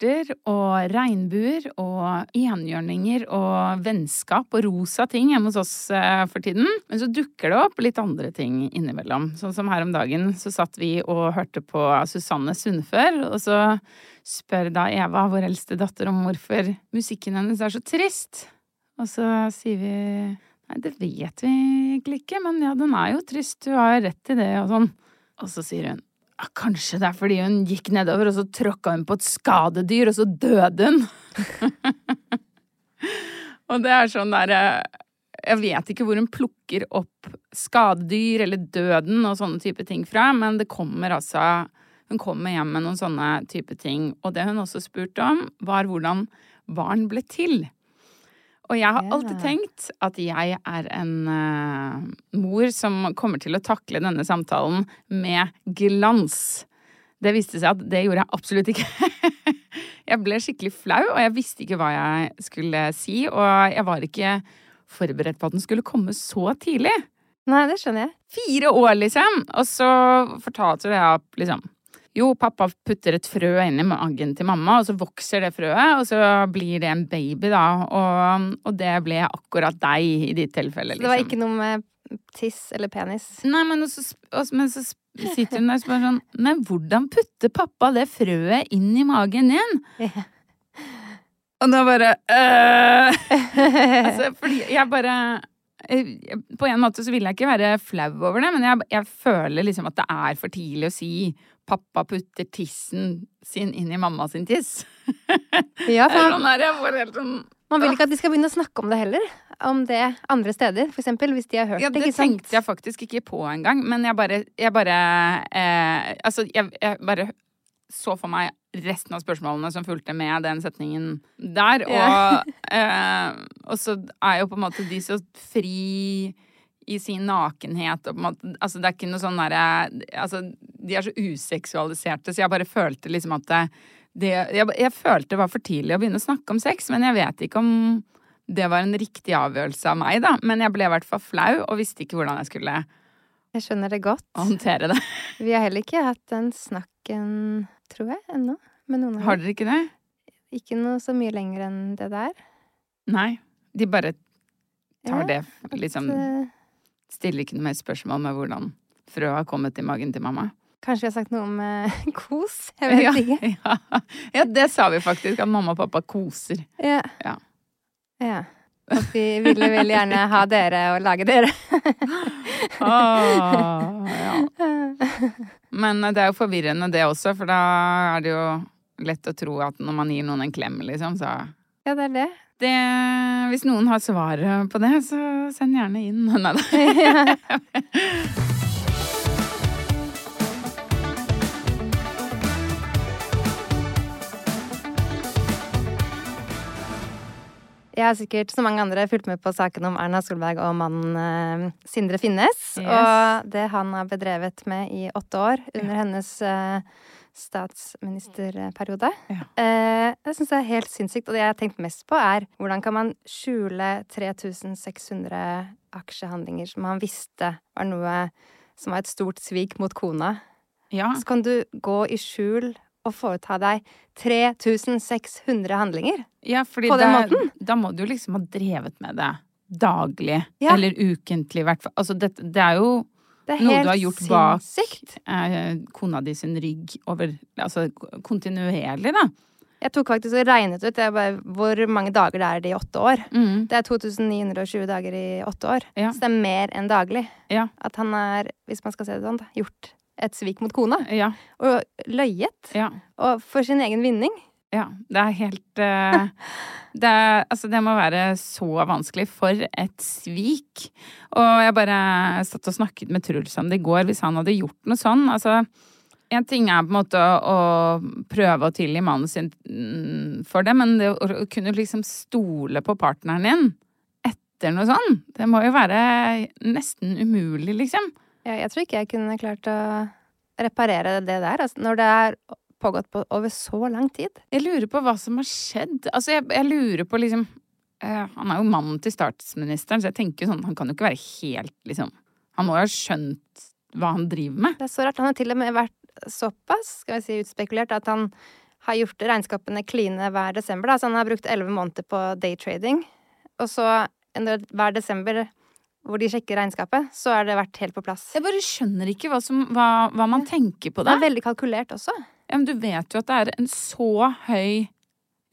hjerter og regnbuer og enhjørninger og vennskap og rosa ting hjemme hos oss eh, for tiden. Men så dukker det opp litt andre ting innimellom. Sånn som her om dagen så satt vi og hørte på Susanne Sundfør, og så spør da Eva, vår eldste datter, om hvorfor musikken hennes er så trist. Og så sier vi nei, det vet vi egentlig ikke, men ja, den er jo trist, du har rett i det og sånn. Og så sier hun kanskje det er fordi hun gikk nedover, og så tråkka hun på et skadedyr, og så døde hun. og det er sånn derre Jeg vet ikke hvor hun plukker opp skadedyr eller døden og sånne type ting fra, men det kommer altså Hun kommer hjem med noen sånne type ting. Og det hun også spurte om, var hvordan barn ble til. Og jeg har alltid tenkt at jeg er en uh, mor som kommer til å takle denne samtalen med glans. Det viste seg at det gjorde jeg absolutt ikke. jeg ble skikkelig flau, og jeg visste ikke hva jeg skulle si. Og jeg var ikke forberedt på at den skulle komme så tidlig. Nei, det skjønner jeg. Fire år, liksom! Og så fortalte jeg opp, liksom. Jo, pappa putter et frø inn i magen til mamma, og så vokser det frøet, og så blir det en baby, da. Og, og det ble akkurat deg i ditt tilfelle, Så liksom. det var ikke noe med tiss eller penis? Nei, men så, men så sitter hun der og spør sånn Men hvordan putter pappa det frøet inn i magen din? Og da bare øh. altså, Fordi jeg bare eh, På en måte så vil jeg ikke være flau over det, men jeg, jeg føler liksom at det er for tidlig å si pappa putter tissen sin inn i mamma sin tiss. Ja, for sånn man, får helt sånn man vil ikke at de skal begynne å snakke om det heller. Om det andre steder, for eksempel, hvis de har hørt Ja, det. det tenkte jeg faktisk ikke på engang, men jeg bare, jeg bare eh, Altså, jeg, jeg bare så for meg resten av spørsmålene som fulgte med den setningen der, og, eh, og så er jo på en måte de så fri i sin nakenhet og på en måte Altså, det er ikke noe sånn derre Altså, de er så useksualiserte, så jeg bare følte liksom at det, det jeg, jeg følte det var for tidlig å begynne å snakke om sex, men jeg vet ikke om det var en riktig avgjørelse av meg, da. Men jeg ble i hvert fall flau og visste ikke hvordan jeg skulle Jeg skjønner det godt. håndtere det. Vi har heller ikke hatt den snakken, tror jeg, ennå. Med noen av Har dere ikke det? Ikke noe så mye lenger enn det der. Nei. De bare tar Ja, det liksom Eh, Stiller ikke noe mer spørsmål med hvordan frøet har kommet i magen til mamma. Kanskje vi har sagt noe om eh, kos? Jeg vet ja, ikke. Ja. ja, det sa vi faktisk, at mamma og pappa koser. Ja. Ja. ja. At vi ville veldig gjerne ha dere og lage dere. Ah, ja. Men eh, det er jo forvirrende det også, for da er det jo lett å tro at når man gir noen en klem, liksom, så Ja, det er det. det, Hvis noen har svar på det, så send gjerne inn. Nei da. Jeg har sikkert som mange andre fulgt med på saken om Erna Solberg og mannen eh, Sindre Finnes. Yes. Og det han har bedrevet med i åtte år under hennes eh, statsministerperiode. Ja. Eh, det syns jeg er helt sinnssykt. Og det jeg har tenkt mest på, er hvordan kan man skjule 3600 aksjehandlinger som han visste var noe som var et stort svik mot kona. Ja. Så kan du gå i skjul og foreta deg 3600 handlinger. Ja, fordi På den da, måten? da må du liksom ha drevet med det daglig. Ja. Eller ukentlig, i hvert fall. Altså, det, det er jo Det er noe du har gjort bak eh, kona di sin rygg over Altså kontinuerlig, da. Jeg tok faktisk og regnet ut bare, hvor mange dager det er det i åtte år. Mm. Det er 2920 dager i åtte år. Ja. Så det er mer enn daglig. Ja. At han er, hvis man skal se det sånn, gjort et svik mot kona. Ja. Og løyet. Ja. Og for sin egen vinning. Ja, det er helt uh, det, altså det må være så vanskelig. For et svik. Og jeg bare satt og snakket med Truls om det i går. Hvis han hadde gjort noe sånn altså en ting er på en måte å, å prøve å tilgi mannen sin mm, for det, men det å kunne liksom stole på partneren din etter noe sånn, det må jo være nesten umulig, liksom. Ja, jeg tror ikke jeg kunne klart å reparere det der. Altså, når det er pågått på over så lang tid. Jeg lurer på hva som har skjedd. Altså, jeg, jeg lurer på liksom uh, Han er jo mannen til statsministeren, så jeg tenker sånn Han kan jo ikke være helt liksom Han må jo ha skjønt hva han driver med. Det er så rart. Han har til og med vært såpass skal vi si, utspekulert at han har gjort regnskapene kline hver desember. Da. Så han har brukt elleve måneder på daytrading. Og så hver desember hvor de sjekker regnskapet, så har det vært helt på plass. Jeg bare skjønner ikke hva, som, hva, hva man tenker på Det det. er veldig kalkulert også. Ja, men du vet jo at det er en så høy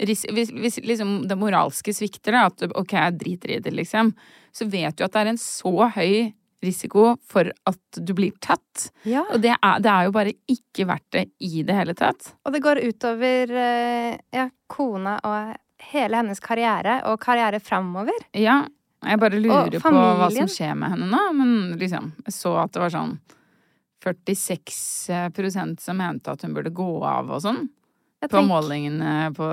risiko hvis, hvis liksom det moralske svikter, da, at ok, jeg driter i det, liksom, så vet du at det er en så høy risiko for at du blir tatt. Ja. Og det er, det er jo bare ikke verdt det i det hele tatt. Og det går utover eh, ja, kona og hele hennes karriere, og karriere framover. Ja, jeg bare lurer på hva som skjer med henne nå, men liksom, jeg så at det var sånn 46% som mente at hun burde gå av og sånn, Jeg på tenk- målingene på,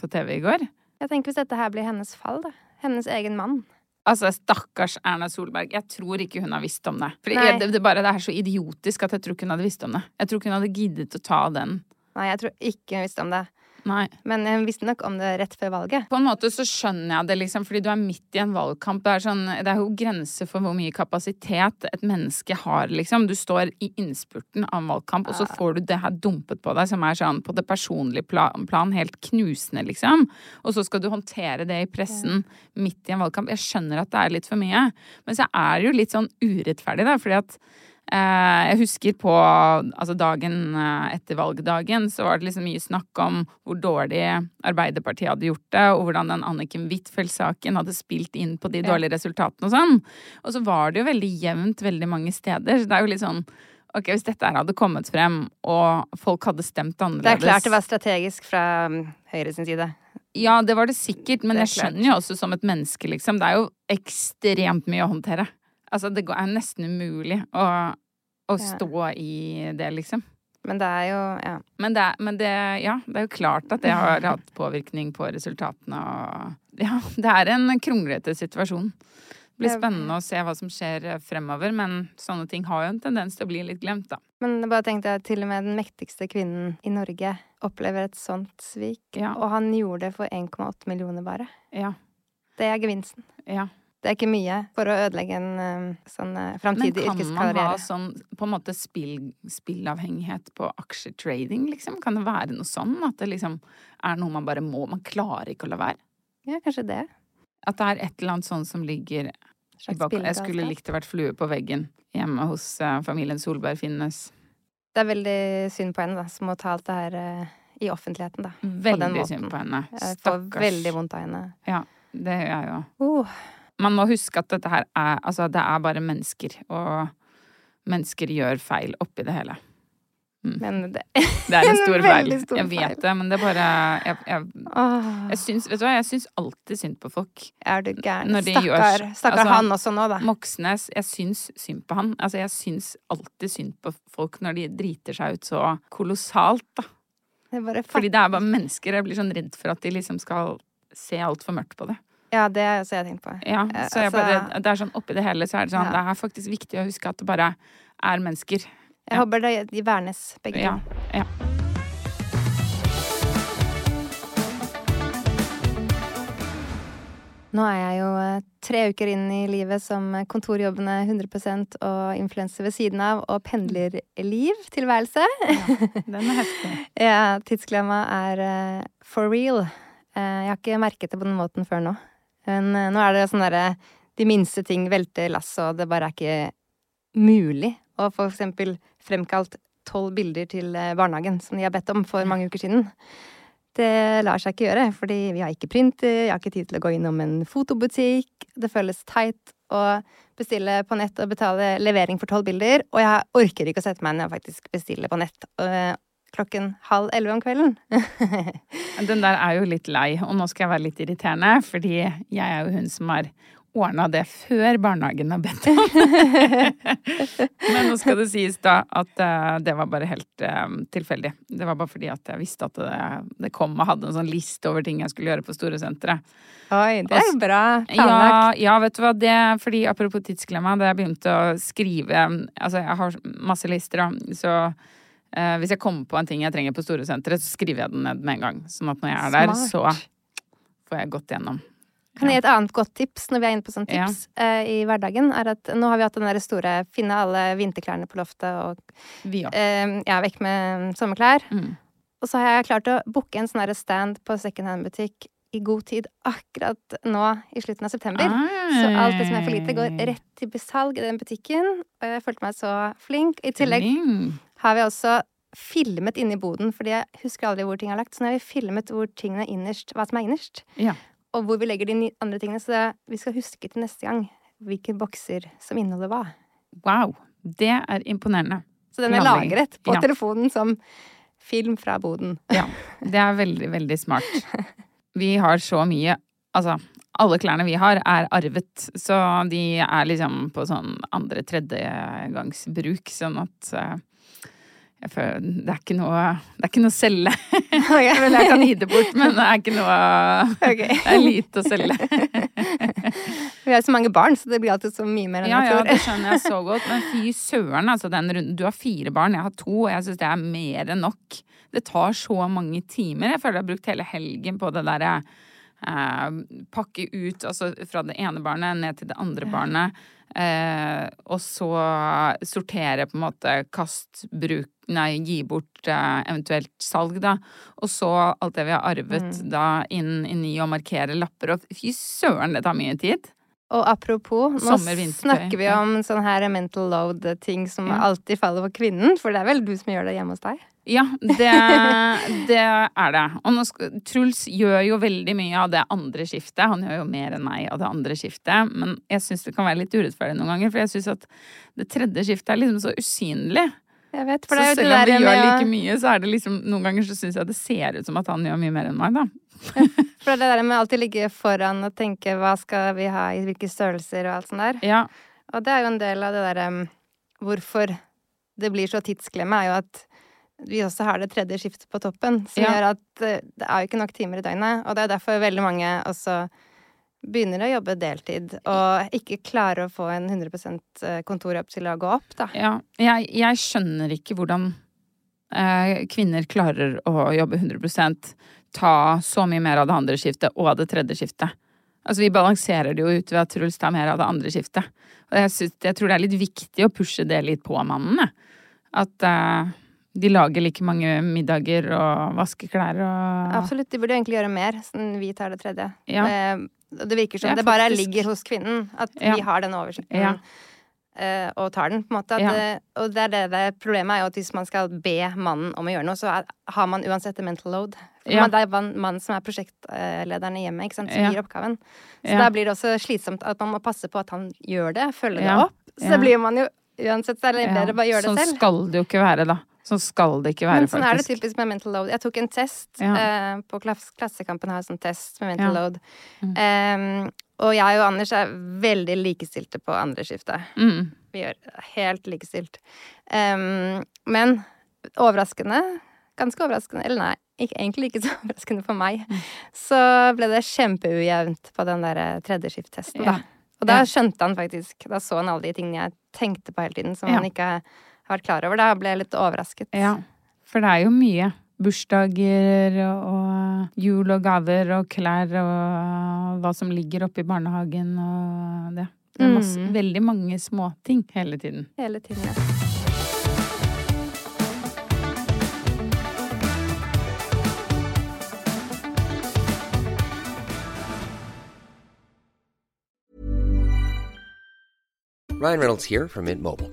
på TV i går. Jeg tenker hvis dette her blir hennes fall, da. Hennes egen mann. Altså, stakkars Erna Solberg. Jeg tror ikke hun har visst om det. Nei. det, det, bare, det er så idiotisk at jeg tror ikke hun hadde visst om det. Jeg tror ikke hun hadde giddet å ta den. Nei, jeg tror ikke hun visste om det. Nei. Men jeg visste nok om det rett før valget. På en måte så skjønner jeg det, liksom, fordi du er midt i en valgkamp. Det er, sånn, det er jo grenser for hvor mye kapasitet et menneske har, liksom. Du står i innspurten av en valgkamp, og så får du det her dumpet på deg, som er sånn på det personlige plan, plan helt knusende, liksom. Og så skal du håndtere det i pressen midt i en valgkamp. Jeg skjønner at det er litt for mye, men så er det jo litt sånn urettferdig, da, fordi at Eh, jeg husker på altså dagen eh, etter valgdagen så var det liksom mye snakk om hvor dårlig Arbeiderpartiet hadde gjort det, og hvordan den Anniken Huitfeldt-saken hadde spilt inn på de dårlige resultatene og sånn. Og så var det jo veldig jevnt veldig mange steder. Så det er jo litt sånn Ok, hvis dette her hadde kommet frem, og folk hadde stemt annerledes Det er klart det var strategisk fra um, Høyre sin side. Ja, det var det sikkert, men Det jeg skjønner jo også som et menneske, liksom. Det er jo ekstremt mye å håndtere. Altså, det er nesten umulig å, å stå i det, liksom. Men det er jo Ja. Men det, men det, ja, det er jo klart at det har hatt påvirkning på resultatene og Ja, det er en kronglete situasjon. Det blir spennende å se hva som skjer fremover, men sånne ting har jo en tendens til å bli litt glemt, da. Men jeg bare tenkte at til og med den mektigste kvinnen i Norge opplever et sånt svik. Ja. Og han gjorde det for 1,8 millioner bare. Ja. Det er gevinsten. ja. Det er ikke mye for å ødelegge en sånn framtidig yrkeskarriere. Men kan man ha sånn på en måte spill, spillavhengighet på aksjetrading, liksom? Kan det være noe sånn? At det liksom er noe man bare må Man klarer ikke å la være? Ja, kanskje det. At det er et eller annet sånn som ligger Jeg skulle likt å vært flue på veggen hjemme hos eh, familien Solberg Finnes. Det er veldig synd på henne, da, som må ta alt det her i offentligheten, da. den Veldig måten. synd på henne. Jeg får veldig vondt av henne. Ja, det gjør jeg jo. Uh, Man må huske at dette her er Altså, det er bare mennesker, og mennesker gjør feil oppi det hele. men det Det er en stor feil. Stor Jeg vet feil. det, men det er bare Jeg, jeg, jeg syns Vet du hva, jeg syns alltid synd på folk. Er du gæren? Stakkar, stakkar altså, han også nå, da. Moxnes, jeg syns synd på han. Altså, jeg syns alltid synd på folk når de driter seg ut så kolossalt, da. Det Fordi det er bare mennesker. Jeg blir sånn redd for at de liksom skal se altfor mørkt på det. Ja, det har jeg tenkt på. Ja, Eh, så jeg altså- bare, det er sånn oppi det hele så er det sånn, Ja. det er faktisk viktig å huske at det bare er mennesker. Jeg Ja. håper det, de vernes, begge Ja, to. ja. Nå er jeg jo eh, tre uker inn i livet som kontorjobbende 100 og influenser ved siden av, og pendlerliv, tilværelse. Den er heftig. Ja, tidsklemma er eh, for real. Jeg har ikke merket det på den måten før nå. Men eh, nå er det sånn derre De minste ting velter lasset, og det bare er ikke mulig å for eksempel fremkalt tolv bilder til eh, barnehagen, som de har bedt om for mange uker siden. Det lar seg ikke gjøre, fordi vi har ikke printer, jeg har ikke tid til å gå innom en fotobutikk. Det føles teit å bestille på nett og betale levering for tolv bilder, og jeg orker ikke å sette meg ned og faktisk bestille på nett øh, klokken halv elleve om kvelden. Den der er jo litt lei, og nå skal jeg være litt irriterende, fordi jeg er jo hun som har ordna det før barnehagen har bedt om. Men nå skal det sies da at eh, det var bare helt eh, tilfeldig. Det var bare fordi at jeg visste at det, det kom og hadde en sånn liste over ting jeg skulle gjøre på Storesenteret. Oi, det er jo bra Ja, ja, vet du hva, det fordi apropos tidsklemma, da jeg begynte å skrive Altså, jeg har masse lister, da, så eh, hvis jeg kommer på en ting jeg trenger på Storesenteret, så skriver jeg den ned med en gang. Sånn at når jeg er der, Smart. så får jeg gått gjennom. Kan jeg gi et annet godt tips når vi er inne på sånn Ja. tips eh, i hverdagen? er at Nå har vi hatt den der store finne alle vinterklærne på loftet og Vi uh, ja, vekk med sommerklær. Mm. Og så har jeg klart å booke en sånn stand på second hand-butikk i god tid akkurat nå i slutten av september. Så alt det som er for lite, går rett til besalg i den butikken. Og jeg følte meg så flink. I tillegg Flink. Har vi også filmet inne i boden, fordi jeg husker aldri hvor ting er lagt. Så nå har vi filmet hvor tingene er innerst, hva som er innerst, Ja. og hvor vi legger de andre tingene. Så vi skal huske til neste gang hvilke bokser som inneholder hva. Wow. Det er imponerende. Så den er Planlegging. lagret på Ja. telefonen som film fra boden. Ja. Det er veldig, veldig smart. Vi har så mye Altså, alle klærne vi har, er arvet. Så de er liksom på sånn andre-tredjegangsbruk. sånn at eh, føler, det er ikke noe Det er ikke noe å selge. Okay. jeg kan gi det bort, men det er ikke noe okay. Det er lite å selge. Vi har så mange barn, så det blir alltid så mye mer enn Ja, jeg ja, det skjønner jeg så godt. Men fy søren, altså. Den. Du har fire barn, jeg har to, og jeg syns det er mer enn nok. Det tar så mange timer. Jeg føler jeg har brukt hele helgen på det derre eh, Pakke ut altså fra det ene barnet ned til det andre barnet. Eh, og så sortere på en måte kast, bruk Nei, gi bort eh, eventuelt salg, da. Og så alt det vi har arvet da inn, inn i å markere lapper. Og fy søren, det tar mye tid. Og apropos, nå snakker vi om sånn her mental load-ting som Ja. alltid faller på kvinnen, for det er vel du som gjør det hjemme hos deg? Ja, det, det er det. Og skal, Truls gjør jo veldig mye av det andre skiftet. Han gjør jo mer enn meg av det andre skiftet. Men jeg syns det kan være litt urettferdig noen ganger, for jeg syns at det tredje skiftet er liksom så usynlig. Jeg vet, for det er jo det selv om vi gjør like mye, så er det liksom noen ganger så syns jeg det ser ut som at han gjør mye mer enn meg, da. For det det der med alltid ligge foran og tenke hva skal vi ha i hvilke størrelser og alt sånt der. Ja, Og det er jo en del av det derre um, Hvorfor det blir så tidsklemme, er jo at vi også har det tredje skiftet på toppen, som Ja. gjør at eh, det er jo ikke nok timer i døgnet. Og det er derfor veldig mange også begynner å jobbe deltid og ikke klarer å få en 100% kontorjobb til å gå opp, da. ja. Jeg, jeg skjønner ikke hvordan eh, kvinner klarer å jobbe 100% ta så mye mer av det andre skiftet og det tredje skiftet. Altså, vi balanserer det jo ut ved at Truls tar mer av det andre skiftet. Og jeg, synes, jeg tror det er litt viktig å pushe det litt på mannene. At eh, de lager like mange middager og vasker klær og Absolutt, de burde egentlig gjøre mer, siden vi tar det tredje. Ja. Det, det virker som Ja, det bare faktisk. ligger hos kvinnen, at Ja. vi har den oversikten. Ja. eh, og tar den, på en måte. Det, og det er det, det problemet er jo at hvis man skal be mannen om å gjøre noe, så er, har man uansett en mental load. Man, det er man- mannen som er prosjektlederen i hjemmet, som gir oppgaven. Så da blir det også slitsomt at man må passe på at han gjør det, følge Ja. det opp. Så blir man jo uansett så er det bedre å bare gjøre det selv. sånn skal det jo ikke være, da. Sånn skal det ikke være, faktisk. Men sånn er det typisk med mental load. Jeg tok en test Ja. eh, på klass Klassekampen har en sånn test med mental Ja. load. Em, og jeg og Anders er veldig likestilte på andre skiftet. Mm. Vi gjør helt likestilt. Um, men overraskende, ganske overraskende, eller nei, ikke, egentlig ikke så overraskende for meg, så ble det kjempeujevnt på den der tredjeskifttesten, tredje skift-testen, da. Og da Ja. skjønte han faktisk Da så han alle de tingene jeg tenkte på hele tiden, som Ja. han ikke har vært klar over. Da ble litt overrasket. Ja, for det er jo mye. Bursdager og, og jul og gaver og klær og hva som ligger oppe i barnehagen og det. Det er masse, Mm. veldig mange småting hele tiden. Hele tiden, ja. Ryan Reynolds here from Mint Mobile.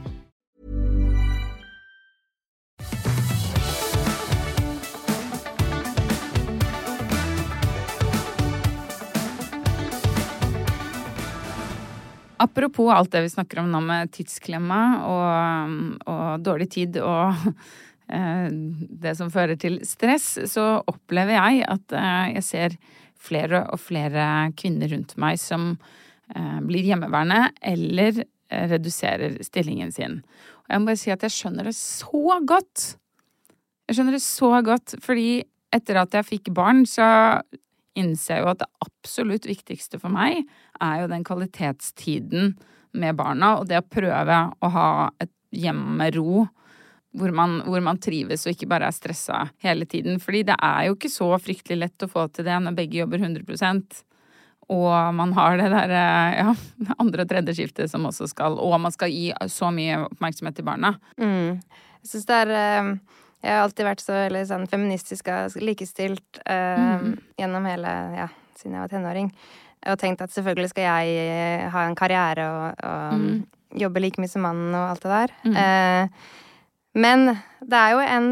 Apropos alt det vi snakker om nå med tidsklemma og, og dårlig tid og eh, det som fører til stress, så opplever jeg at eh, jeg ser flere og flere kvinner rundt meg som eh, blir hjemmeværende eller reduserer stillingen sin. Og jeg må bare si at jeg skjønner det så godt. Jeg skjønner det så godt, fordi etter at jeg fikk barn, så innser jeg jo at det absolutt viktigste for meg er jo den kvalitetstiden med barna, og det å prøve å ha et hjem med ro. Hvor man, hvor man trives og ikke bare er stressa hele tiden. Fordi det er jo ikke så fryktelig lett å få til det når begge jobber 100% og man har det der ja, andre og tredje skiftet som også skal Og man skal gi så mye oppmerksomhet til barna. Mm. Jeg syns det er eh, Jeg har alltid vært så veldig sånn feministisk og likestilt eh, gjennom hele Ja, siden jeg var tenåring. Og tenkt at selvfølgelig skal jeg eh, ha en karriere og, og jobbe like mye som mannen og alt det der. Eh, men det er jo en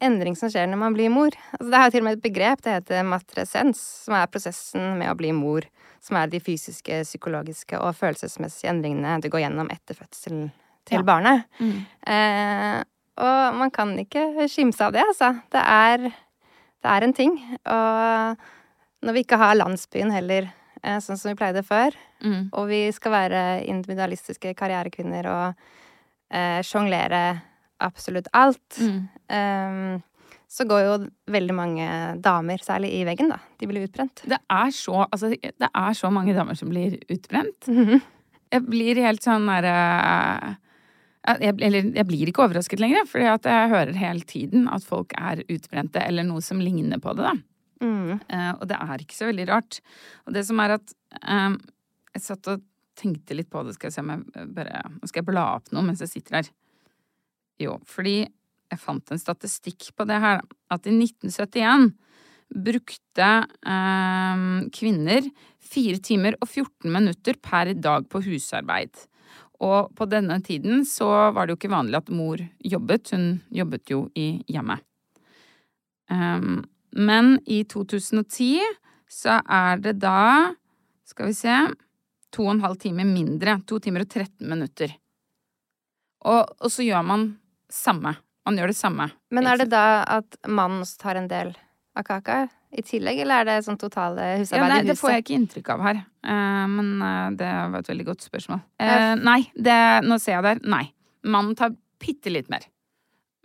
endring som skjer når man blir mor. Altså, det er jo til og med et begrep, det heter matresens, som er prosessen med å bli mor. Som er de fysiske, psykologiske og følelsesmessige endringene du går gjennom etter fødselen til Ja. barnet. Eh, og man kan ikke skimse av det, altså. Det er, det er en ting. Og når vi ikke har landsbyen heller, eh, sånn som vi pleide før, Mm. og vi skal være individualistiske karrierekvinner og eh, sjonglere absolutt alt, Mm. um, så går jo veldig mange damer, særlig i veggen, da. De blir utbrent. Det er så, altså, det er så mange damer som blir utbrent. Mhm. Jeg blir helt sånn derre jeg, Eller jeg blir ikke overrasket lenger, fordi jeg hører hele tiden at folk er utbrente, eller noe som ligner på det, da. Mm. Uh, og det er ikke så veldig rart. Og det som er at uh, Jeg satt og tenkte litt på det, skal jeg se om jeg bare Nå skal jeg bla opp noe mens jeg sitter her. Jo, fordi jeg fant en statistikk på det her. At i 1971 brukte eh, kvinner 4 timer og 14 minutter per dag på husarbeid. Og på denne tiden så var det jo ikke vanlig at mor jobbet, hun jobbet jo i hjemmet. Um, men i 2010 så er det da, skal vi se, to og en halv time mindre. To timer og 13 minutter. Og, og så gjør man samme. Man gjør det samme. Men er det da at mannen tar en del av kaka i tillegg, eller er det sånn totale Ja, husarbeid nei, i det får jeg ikke inntrykk av her. uh, men uh, det var et veldig godt spørsmål. Eh, nei, det, nå ser jeg der. Nei. Mannen tar bitte litt mer.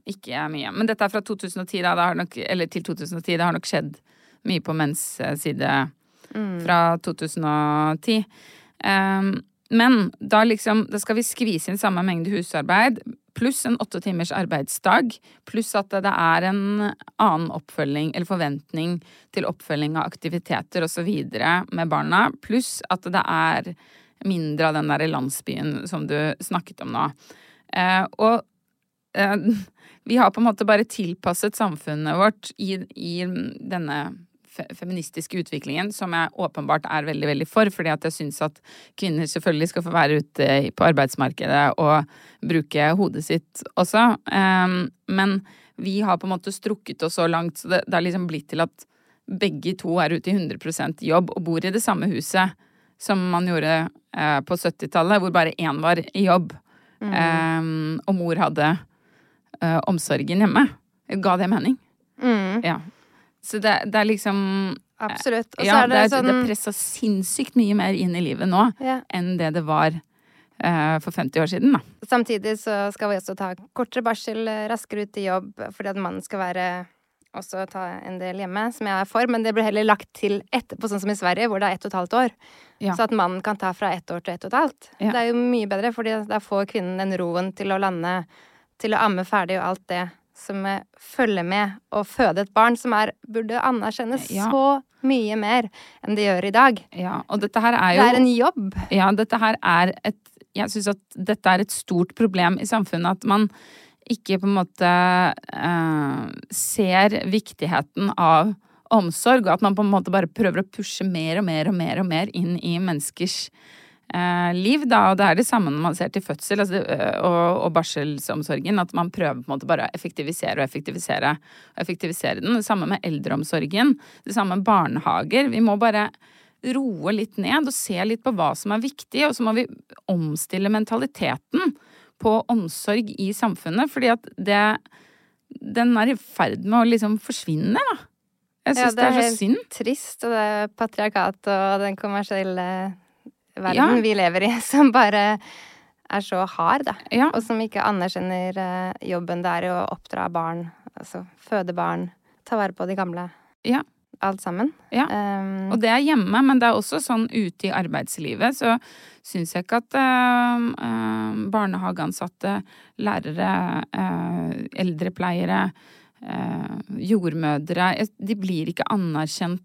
Ikke mye. Men dette er fra 2010, da. Det har nok, eller til 2010. Det har nok skjedd mye på menns side mm. fra 2010. Um, men da liksom Da skal vi skvise inn samme mengde husarbeid pluss en åtte timers arbeidsdag, pluss at det er en annen oppfølging eller forventning til oppfølging av aktiviteter osv. med barna, pluss at det er mindre av den derre landsbyen som du snakket om nå. Eh, og eh, vi har på en måte bare tilpasset samfunnet vårt i, i denne fe feministiske utviklingen, som jeg åpenbart er veldig, veldig for, fordi at jeg syns at kvinner selvfølgelig skal få være ute på arbeidsmarkedet og bruke hodet sitt også. Um, men vi har på en måte strukket oss så langt, så det, det har liksom blitt til at begge to er ute i 100% jobb og bor i det samme huset som man gjorde eh, på 70-tallet, hvor bare én var i jobb. Um, og mor hadde eh, omsorgen hjemme. Ga det mening? Mm, Ja. Så det, det er liksom absolutt. Og så Ja, er det, det, sånn det pressa sinnssykt mye mer inn i livet nå ja. enn det det var eh, for 50 år siden, da. Samtidig så skal vi også ta kortere barsel, eh, raskere ut i jobb, fordi at mannen skal være også ta en del hjemme, som jeg er for, men det blir heller lagt til etterpå, sånn som i Sverige, hvor det er ett og et halvt år. Ja. Så at mannen kan ta fra ett år til ett og et halvt. Ja. Det er jo mye bedre, fordi da får kvinnen den roen til å lande, til å amme ferdig og alt det som eh, følger med å føde et barn, som er, burde anerkjennes Ja. så mye mer enn det gjør i dag. Ja, og dette her er jo Det er en jobb. Ja, dette her er et Jeg syns at dette er et stort problem i samfunnet. At man ikke på en måte eh, ser viktigheten av omsorg, og at man på en måte bare prøver å pushe mer og mer og mer og mer inn i menneskers liv, da. Og det er det samme når man ser til fødsel altså, øh, og, og barselsomsorgen. At man prøver på en måte bare å effektivisere og effektivisere og effektivisere den. Det samme med eldreomsorgen. Det samme med barnehager. Vi må bare roe litt ned og se litt på hva som er viktig, og så må vi omstille mentaliteten på omsorg i samfunnet, fordi at det Den er i ferd med å liksom forsvinne, da. Jeg syns det, er så helt synd. trist, og det er patriarkat og den kommersielle verden Ja. vi lever i, som bare er så hard, da. Ja. Og som ikke anerkjenner eh, jobben det er å oppdra barn, altså føde barn, ta vare på de gamle. Ja. Alt sammen. Ja. Um, Og det er hjemme, men det er også sånn ute i arbeidslivet, så syns jeg ikke at uh, uh, barnehageansatte, lærere, uh, eldrepleiere, eh, jordmødre De blir ikke anerkjent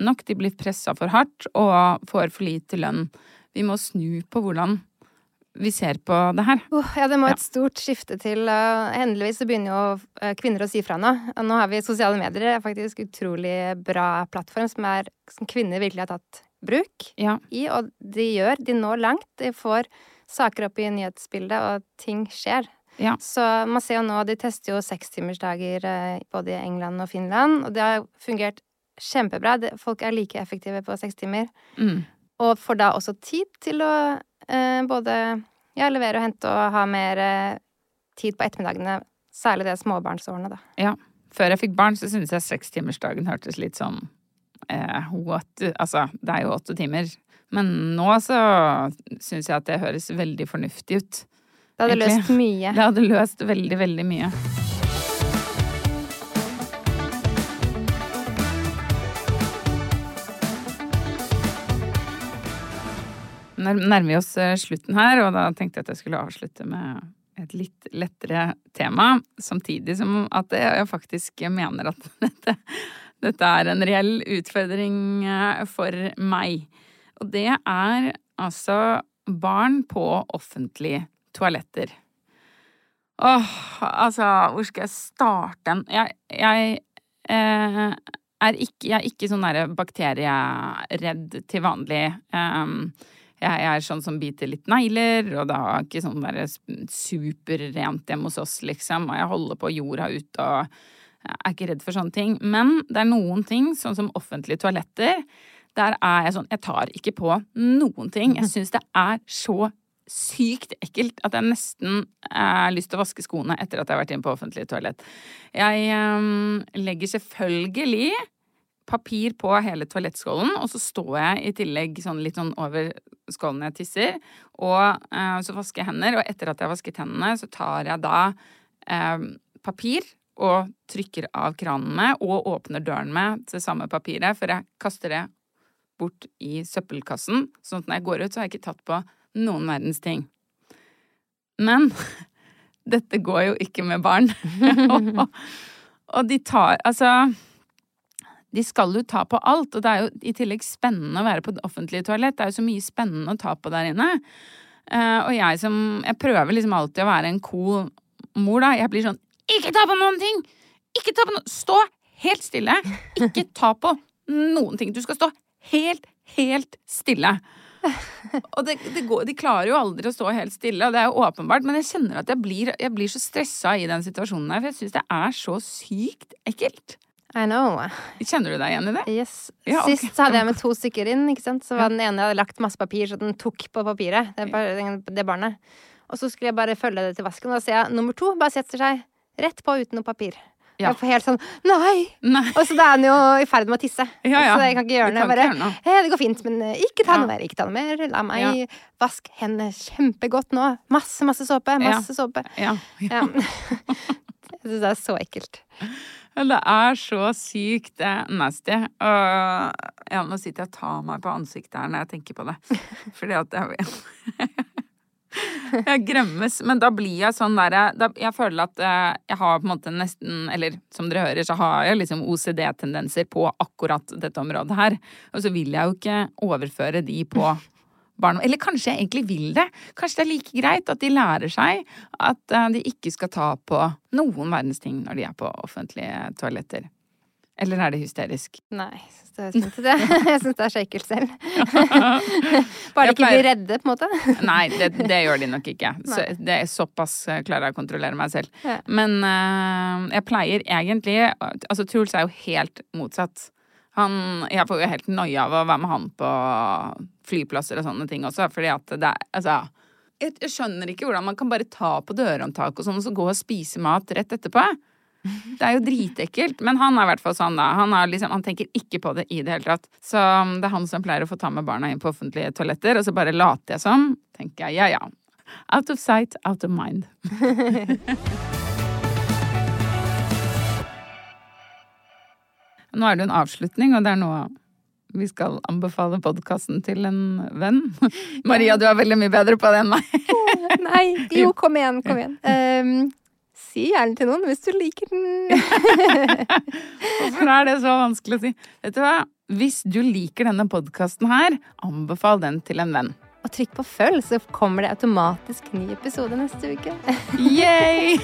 nok. De blir pressa for hardt og får for lite lønn. Vi må snu på hvordan vi ser på det her. Oh, ja, det må et stort skifte til. og Endelig så begynner jo eh, kvinner å si fra nå. Nå har vi sosiale medier. Det er faktisk utrolig bra plattform som, er, som kvinner virkelig har tatt bruk Ja. i. Og de gjør. De når langt. De får saker opp i nyhetsbildet, og ting skjer. Ja. Så man ser jo nå, de tester jo sekstimersdager eh, både i England og Finland, og det har fungert kjempebra. Folk er like effektive på seks timer. Mm. Og får da også tid til å eh, både ja, levere og hente og ha mer eh, tid på ettermiddagene. Særlig det småbarnsårene, da. Ja. Før jeg fikk barn, så syntes jeg sekstimersdagen hørtes litt sånn eh, what? Altså, det er jo åtte timer. Men nå så syns jeg at det høres veldig fornuftig ut. Det hadde Egentlig. løst mye. Det hadde løst veldig, veldig mye. Nærmer vi oss eh, slutten her, og da tenkte jeg at jeg skulle avslutte med et litt lettere tema. Samtidig som at jeg faktisk mener at dette, dette er en reell utfordring eh, for meg. Og det er altså barn på offentlige toaletter. Åh, altså, hvor skal jeg starte? Jeg, jeg eh, er ikke, jeg er ikke sånn bakterieredd til vanlig. Um, jeg er sånn som biter litt negler, og det er ikke sånn derre superrent hjemme hos oss, liksom. Og jeg holder på jorda ut og er ikke redd for sånne ting. Men det er noen ting, sånn som offentlige toaletter. Der er jeg sånn Jeg tar ikke på noen ting. Jeg syns det er så sykt ekkelt at jeg nesten har lyst til å vaske skoene etter at jeg har vært inne på offentlig toalett. Jeg ehm, legger selvfølgelig papir på hele toalettskålen, og så står jeg i tillegg sånn litt sånn over skålen jeg tisser, og eh, så vasker jeg hender, og etter at jeg har vasket hendene, så tar jeg da eh, papir og trykker av kranen med, og åpner døren med til samme papiret, for jeg kaster det bort i søppelkassen, sånn at når jeg går ut, så har jeg ikke tatt på noen verdens ting. Men dette går jo ikke med barn. og, og de tar Altså de skal jo ta på alt, og det er jo i tillegg spennende å være på det offentlige toalett. Det er jo så mye spennende å ta på der inne. Uh, og jeg som Jeg prøver liksom alltid å være en cool mor, da. Jeg blir sånn Ikke ta på noen ting! Ikke ta på noe Stå helt stille! Ikke ta på noen ting. Du skal stå helt, helt stille. og det, det går, de klarer jo aldri å stå helt stille, og det er jo åpenbart, men jeg kjenner at jeg blir, jeg blir så stressa i den situasjonen her, for jeg syns det er så sykt ekkelt. I know. Kjenner du deg igjen i det? Yes. Ja, okay. Sist hadde jeg med to stykker inn, ikke sant. Så var den ene jeg hadde lagt masse papir, så den tok på papiret. Det, barnet. Og så skulle jeg bare følge det til vasken, og da ser jeg nummer to bare setter seg rett på uten noe papir. Ja. Jeg får helt sånn Nei! Nei. Og så da er han jo i ferd med å tisse. Ja, ja. Så jeg kan ikke gjøre noe. Bare, noe. «Eh, det går fint, men eh, ikke ta noe mer. Ikke ta noe mer. La meg vaske hendene kjempegodt nå. Masse, masse såpe. Masse såpe. Ja. Ja. jeg syns det er så ekkelt. Det er så sykt nasty. Og ja, nå sitter jeg og tar meg på ansiktet her når jeg tenker på det. Fordi at jeg Jeg gremmes. Men da blir jeg sånn derre Jeg føler at eh, jeg har på en måte nesten Eller som dere hører, så har jeg liksom OCD-tendenser på akkurat dette området her. Og så vil jeg jo ikke overføre de på barn. Eller kanskje jeg egentlig vil det. Kanskje det er like greit at de lærer seg at eh, de ikke skal ta på noen verdens ting når de er på offentlige toaletter. Eller er det hysterisk? Nei, jeg syns det, er så ekkelt selv. Bare de ikke blir redde, på en måte. Nei, det, det gjør de nok ikke. Så, det er såpass eh, klarer jeg å kontrollere meg selv. Ja. Men uh, jeg pleier egentlig Altså, Truls er jo helt motsatt. Han, jeg får jo helt noia av å være med han på flyplasser og sånne ting også, fordi at det er Altså jeg, jeg skjønner ikke hvordan man kan bare ta på dørhåndtak og sånn, og så gå og spise mat rett etterpå. Det er jo dritekkelt. Men han er i hvert fall sånn, da. Han, liksom, han tenker ikke på det i det hele tatt. Så um, det er han som pleier å få ta med barna inn på offentlige toaletter, og så bare later jeg som. Tenker jeg ja ja. Out of sight, out of mind. Nå er det en avslutning, og det er nå vi skal anbefale podkasten til en venn. Maria, du er veldig mye bedre på det enn meg. Nei, jo, kom igjen, kom igjen. Um, si gjerne til noen hvis du liker den. Hvorfor er det så vanskelig å si? Vet du hva? Hvis du liker denne podkasten her, anbefal den til en venn. Og trykk på følg, så kommer det automatisk ny episode neste uke. Yay!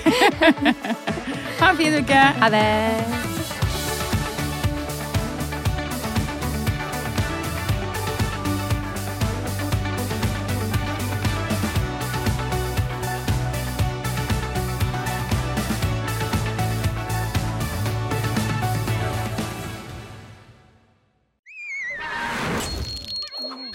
ha en fin uke. Ha det!